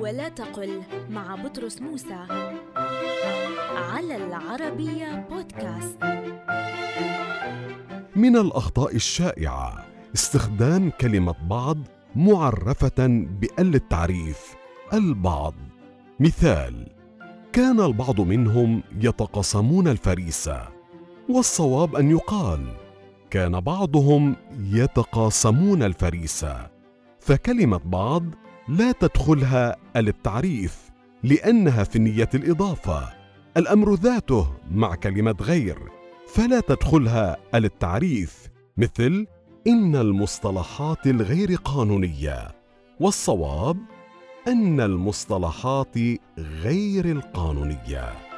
ولا تقل مع بطرس موسى على العربية بودكاست. من الأخطاء الشائعة استخدام كلمة بعض معرفة بأل التعريف البعض. مثال كان البعض منهم يتقاسمون الفريسة والصواب أن يقال كان بعضهم يتقاسمون الفريسة فكلمة بعض لا تدخلها التعريف لأنها في نية الإضافة. الأمر ذاته مع كلمة غير فلا تدخلها التعريف مثل إن المصطلحات الغير قانونية. والصواب أن المصطلحات غير القانونية.